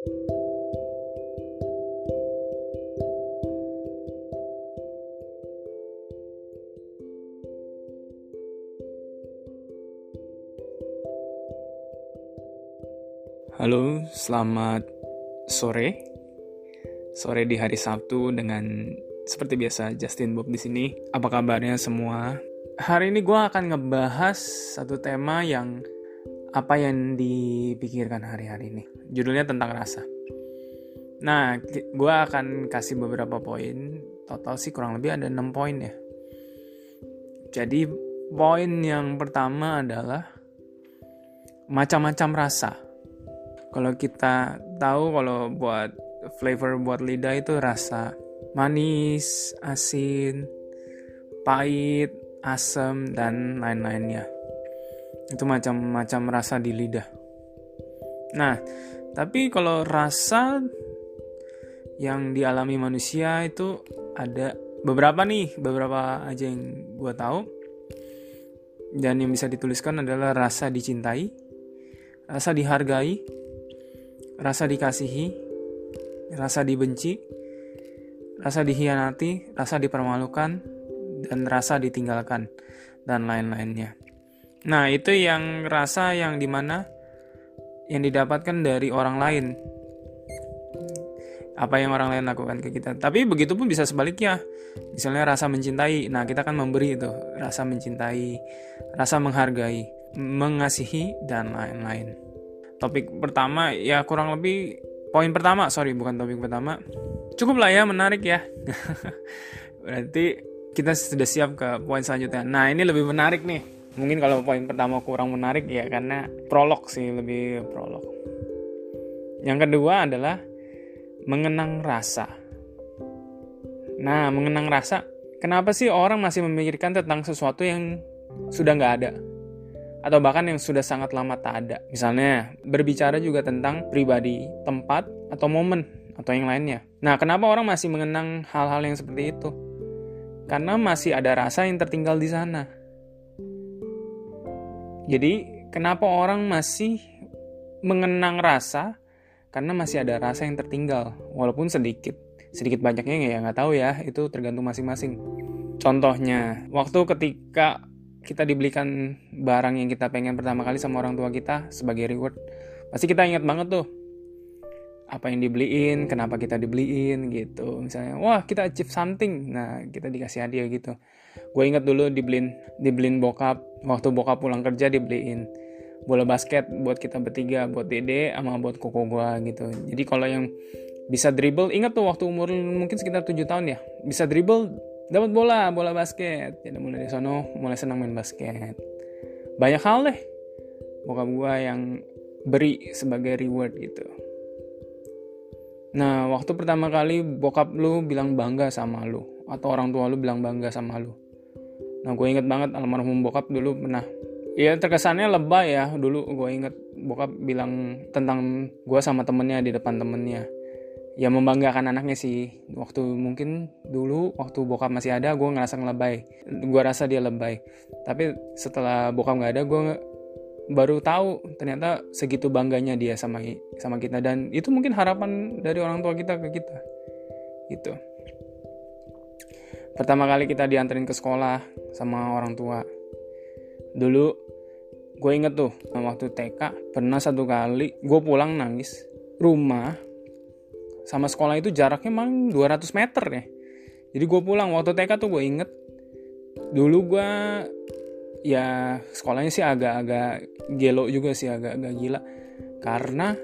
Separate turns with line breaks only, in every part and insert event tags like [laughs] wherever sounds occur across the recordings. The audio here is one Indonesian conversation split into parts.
Halo, selamat sore. Sore di hari Sabtu dengan seperti biasa Justin Bob di sini. Apa kabarnya semua? Hari ini gue akan ngebahas satu tema yang apa yang dipikirkan hari-hari ini. Judulnya tentang rasa. Nah, gue akan kasih beberapa poin. Total sih kurang lebih ada 6 poin ya. Jadi poin yang pertama adalah macam-macam rasa kalau kita tahu kalau buat flavor buat lidah itu rasa manis, asin, pahit, asam dan lain-lainnya. Itu macam-macam rasa di lidah. Nah, tapi kalau rasa yang dialami manusia itu ada beberapa nih, beberapa aja yang gue tahu. Dan yang bisa dituliskan adalah rasa dicintai, rasa dihargai, rasa dikasihi, rasa dibenci, rasa dihianati, rasa dipermalukan, dan rasa ditinggalkan, dan lain-lainnya. Nah, itu yang rasa yang di mana yang didapatkan dari orang lain. Apa yang orang lain lakukan ke kita. Tapi begitu pun bisa sebaliknya. Misalnya rasa mencintai. Nah, kita kan memberi itu. Rasa mencintai, rasa menghargai, mengasihi, dan lain-lain topik pertama ya kurang lebih poin pertama sorry bukan topik pertama cukup lah ya menarik ya [laughs] berarti kita sudah siap ke poin selanjutnya nah ini lebih menarik nih mungkin kalau poin pertama kurang menarik ya karena prolog sih lebih prolog yang kedua adalah mengenang rasa nah mengenang rasa kenapa sih orang masih memikirkan tentang sesuatu yang sudah nggak ada atau bahkan yang sudah sangat lama tak ada. Misalnya, berbicara juga tentang pribadi, tempat, atau momen, atau yang lainnya. Nah, kenapa orang masih mengenang hal-hal yang seperti itu? Karena masih ada rasa yang tertinggal di sana. Jadi, kenapa orang masih mengenang rasa? Karena masih ada rasa yang tertinggal, walaupun sedikit. Sedikit banyaknya ya nggak tahu ya, itu tergantung masing-masing. Contohnya, waktu ketika kita dibelikan barang yang kita pengen pertama kali sama orang tua kita sebagai reward pasti kita ingat banget tuh apa yang dibeliin, kenapa kita dibeliin gitu. Misalnya, wah kita achieve something, nah kita dikasih hadiah gitu. Gue inget dulu dibeliin, dibeliin bokap, waktu bokap pulang kerja dibeliin bola basket buat kita bertiga, buat dede sama buat koko gue gitu. Jadi kalau yang bisa dribble, ingat tuh waktu umur mungkin sekitar 7 tahun ya, bisa dribble dapat bola bola basket jadi mulai dari sono mulai senang main basket banyak hal deh bokap gue yang beri sebagai reward gitu nah waktu pertama kali bokap lu bilang bangga sama lu atau orang tua lu bilang bangga sama lu. Nah gue inget banget almarhum bokap dulu pernah. Iya terkesannya lebay ya dulu gue inget bokap bilang tentang gue sama temennya di depan temennya. Ya membanggakan anaknya sih. Waktu mungkin dulu waktu bokap masih ada gue ngerasa ngelebay. Gue rasa dia lebay. Tapi setelah bokap nggak ada gue baru tahu ternyata segitu bangganya dia sama sama kita. Dan itu mungkin harapan dari orang tua kita ke kita gitu. Pertama kali kita dianterin ke sekolah sama orang tua. Dulu gue inget tuh waktu TK pernah satu kali gue pulang nangis rumah sama sekolah itu jaraknya emang 200 meter ya. Jadi gue pulang waktu TK tuh gue inget dulu gue ya sekolahnya sih agak-agak gelo juga sih agak-agak gila. Karena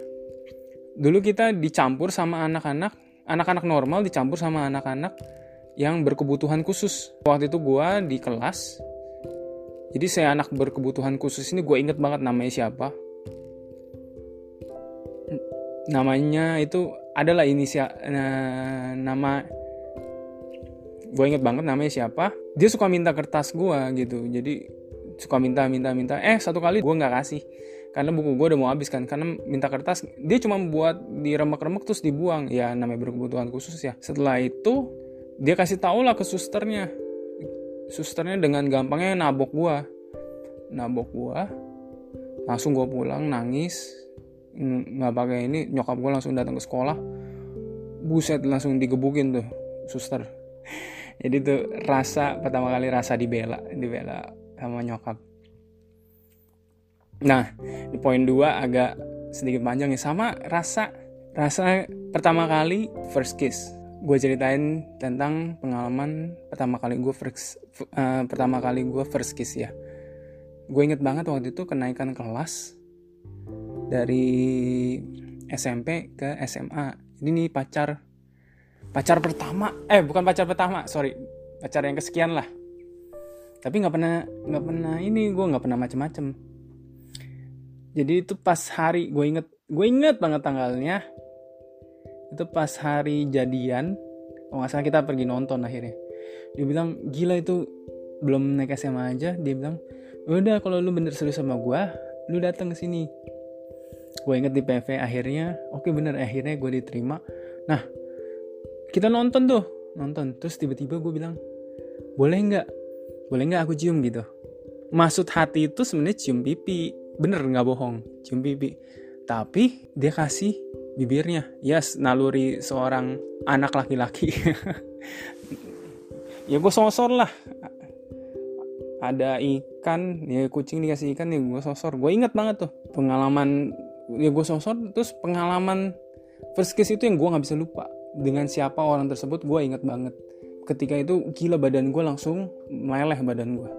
dulu kita dicampur sama anak-anak anak-anak normal dicampur sama anak-anak yang berkebutuhan khusus. Waktu itu gue di kelas jadi saya anak berkebutuhan khusus ini gue inget banget namanya siapa. Namanya itu adalah inisial nama gue inget banget namanya siapa. Dia suka minta kertas gue gitu jadi suka minta minta minta. Eh satu kali gue nggak kasih. Karena buku gue udah mau habis kan. Karena minta kertas dia cuma buat diremek-remek terus dibuang. Ya namanya berkebutuhan khusus ya. Setelah itu dia kasih tau lah ke susternya. Susternya dengan gampangnya nabok gue nabok gue langsung gue pulang nangis. Nggak pakai ini nyokap gue langsung datang ke sekolah. Buset langsung digebukin tuh suster. [laughs] Jadi tuh rasa pertama kali rasa dibela dibela sama nyokap. Nah di poin dua agak sedikit panjang ya. Sama rasa rasa pertama kali first kiss. Gue ceritain tentang pengalaman pertama kali gue first uh, pertama kali gue first kiss ya. Gue inget banget waktu itu kenaikan kelas dari SMP ke SMA ini nih pacar pacar pertama. Eh bukan pacar pertama sorry. Pacar yang kesekian lah tapi nggak pernah nggak pernah ini gue nggak pernah macem-macem. Jadi itu pas hari gue inget gue inget banget tanggalnya. Itu pas hari jadian. Oh nggak salah kita pergi nonton akhirnya. Dia bilang gila itu belum naik SMA aja. Dia bilang udah kalau lu bener serius sama gue lu datang ke sini. Gue inget di PV akhirnya oke okay, bener akhirnya gue diterima. Nah kita nonton tuh nonton. Terus tiba-tiba gue bilang boleh nggak boleh nggak aku cium gitu? Maksud hati itu sebenarnya cium pipi. Bener nggak bohong. Cium pipi. Tapi dia kasih bibirnya. Yes naluri seorang anak laki-laki. [laughs] Ya gue sosor lah. Ada ikan ya kucing dikasih ikan ya gue sosor. Gue inget banget tuh pengalaman ya gue sosor terus pengalaman first kiss itu yang gue nggak bisa lupa. Dengan siapa orang tersebut gue inget banget ketika itu gila badan gue langsung meleleh badan gue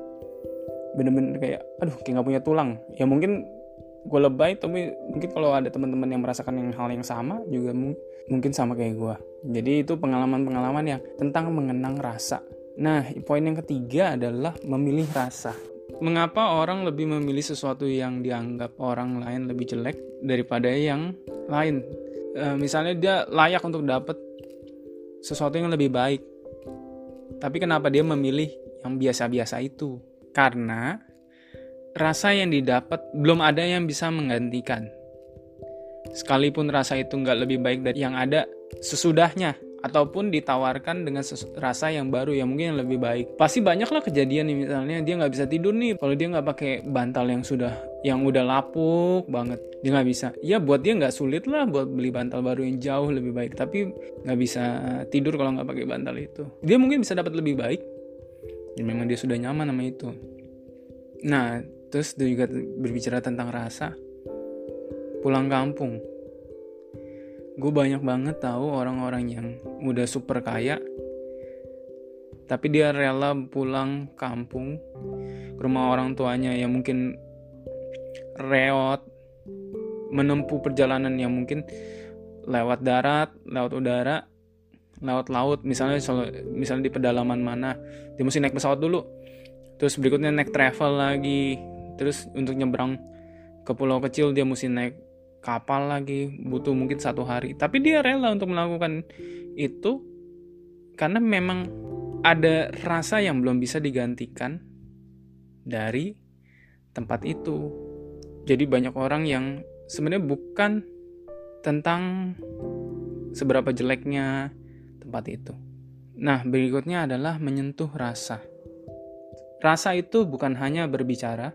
bener-bener kayak aduh kayak nggak punya tulang ya mungkin gue lebay tapi mungkin kalau ada teman-teman yang merasakan yang hal yang sama juga mungkin sama kayak gue jadi itu pengalaman-pengalaman yang tentang mengenang rasa Nah, poin yang ketiga adalah memilih rasa. Mengapa orang lebih memilih sesuatu yang dianggap orang lain lebih jelek daripada yang lain? E, misalnya dia layak untuk dapat sesuatu yang lebih baik. Tapi kenapa dia memilih yang biasa-biasa itu? Karena rasa yang didapat belum ada yang bisa menggantikan. Sekalipun rasa itu nggak lebih baik dari yang ada sesudahnya, ataupun ditawarkan dengan rasa yang baru yang mungkin yang lebih baik. Pasti banyak lah kejadian nih misalnya dia nggak bisa tidur nih kalau dia nggak pakai bantal yang sudah yang udah lapuk banget dia nggak bisa. Ya buat dia nggak sulit lah buat beli bantal baru yang jauh lebih baik tapi nggak bisa tidur kalau nggak pakai bantal itu. Dia mungkin bisa dapat lebih baik dan memang dia sudah nyaman sama itu. Nah terus dia juga berbicara tentang rasa. Pulang kampung gue banyak banget tahu orang-orang yang udah super kaya tapi dia rela pulang kampung ke rumah orang tuanya yang mungkin reot menempuh perjalanan yang mungkin lewat darat, lewat udara, lewat laut, misalnya misalnya di pedalaman mana, dia mesti naik pesawat dulu. Terus berikutnya naik travel lagi. Terus untuk nyebrang ke pulau kecil dia mesti naik kapal lagi butuh mungkin satu hari. Tapi dia rela untuk melakukan itu karena memang ada rasa yang belum bisa digantikan dari tempat itu. Jadi banyak orang yang sebenarnya bukan tentang seberapa jeleknya tempat itu. Nah berikutnya adalah menyentuh rasa. Rasa itu bukan hanya berbicara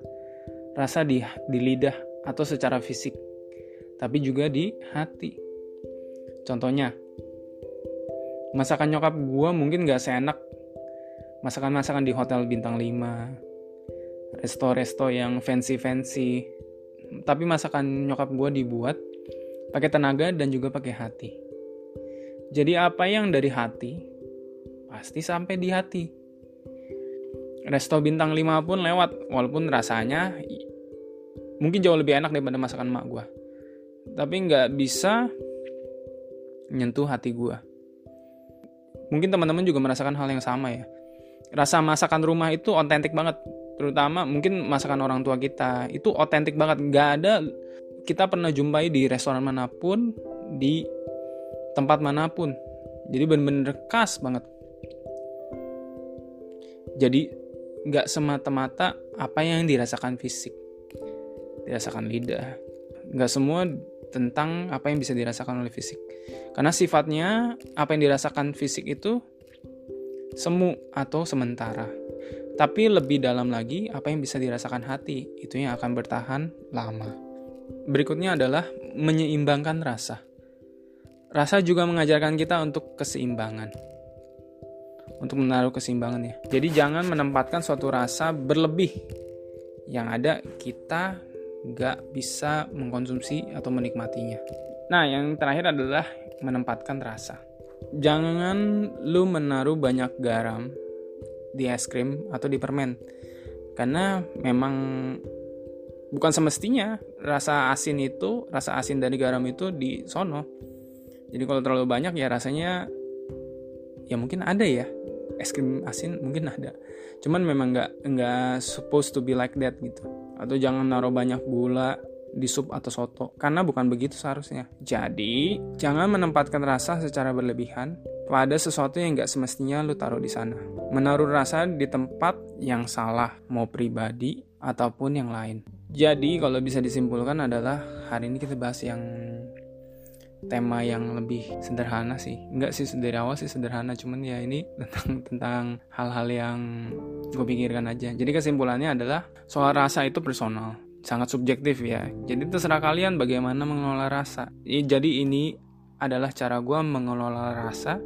rasa di, di lidah atau secara fisik tapi juga di hati. Contohnya, masakan nyokap gue mungkin gak seenak masakan-masakan di hotel bintang 5, resto-resto yang fancy-fancy, tapi masakan nyokap gue dibuat pakai tenaga dan juga pakai hati. Jadi apa yang dari hati, pasti sampai di hati. Resto bintang 5 pun lewat, walaupun rasanya mungkin jauh lebih enak daripada masakan mak gue tapi nggak bisa nyentuh hati gue. Mungkin teman-teman juga merasakan hal yang sama ya. Rasa masakan rumah itu otentik banget, terutama mungkin masakan orang tua kita itu otentik banget. Nggak ada kita pernah jumpai di restoran mana pun, di tempat mana pun. Jadi bener-bener khas banget. Jadi nggak semata-mata apa yang dirasakan fisik, dirasakan lidah. Nggak semua tentang apa yang bisa dirasakan oleh fisik. Karena sifatnya apa yang dirasakan fisik itu semu atau sementara. Tapi lebih dalam lagi apa yang bisa dirasakan hati itu yang akan bertahan lama. berikutnya adalah menyeimbangkan rasa. Rasa juga mengajarkan kita untuk keseimbangan. Untuk menaruh keseimbangan ya. Jadi jangan menempatkan suatu rasa berlebih. Yang ada kita nggak bisa mengkonsumsi atau menikmatinya. Nah, yang terakhir adalah menempatkan rasa. Jangan lu menaruh banyak garam di es krim atau di permen. Karena memang bukan semestinya rasa asin itu, rasa asin dari garam itu di sono. Jadi kalau terlalu banyak ya rasanya ya mungkin ada ya. Es krim asin mungkin ada. Cuman memang nggak nggak supposed to be like that gitu. Atau jangan naruh banyak gula di sup atau soto karena bukan begitu seharusnya. Jadi, jangan menempatkan rasa secara berlebihan pada sesuatu yang nggak semestinya lu taruh di sana. Menaruh rasa di tempat yang salah, mau pribadi ataupun yang lain. Jadi, kalau bisa disimpulkan adalah hari ini kita bahas yang tema yang lebih sederhana sih. Enggak sih dari awal sih sederhana, cuman ya ini [laughs] tentang tentang hal-hal yang gue pikirkan aja. Jadi kesimpulannya adalah soal rasa itu personal sangat subjektif ya. Jadi terserah kalian bagaimana mengelola rasa. Jadi ini adalah cara gue mengelola rasa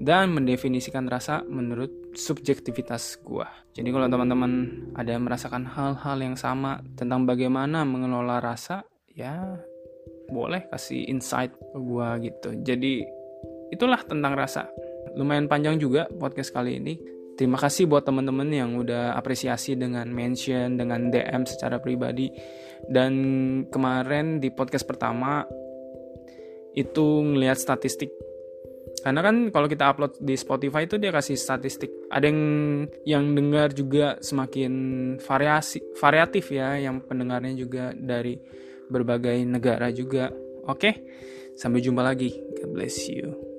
dan mendefinisikan rasa menurut subjektivitas gue. Jadi kalau teman-teman ada merasakan hal-hal yang sama tentang bagaimana mengelola rasa, ya boleh kasih insight ke gue gitu. Jadi itulah tentang rasa. Lumayan panjang juga podcast kali ini. Terima kasih buat teman-teman yang udah apresiasi dengan mention, dengan DM secara pribadi. Dan kemarin di podcast pertama itu ngelihat statistik. Karena kan kalau kita upload di Spotify itu dia kasih statistik. Ada yang yang dengar juga semakin variasi variatif ya, yang pendengarnya juga dari berbagai negara juga. Oke. Sampai jumpa lagi. God bless you.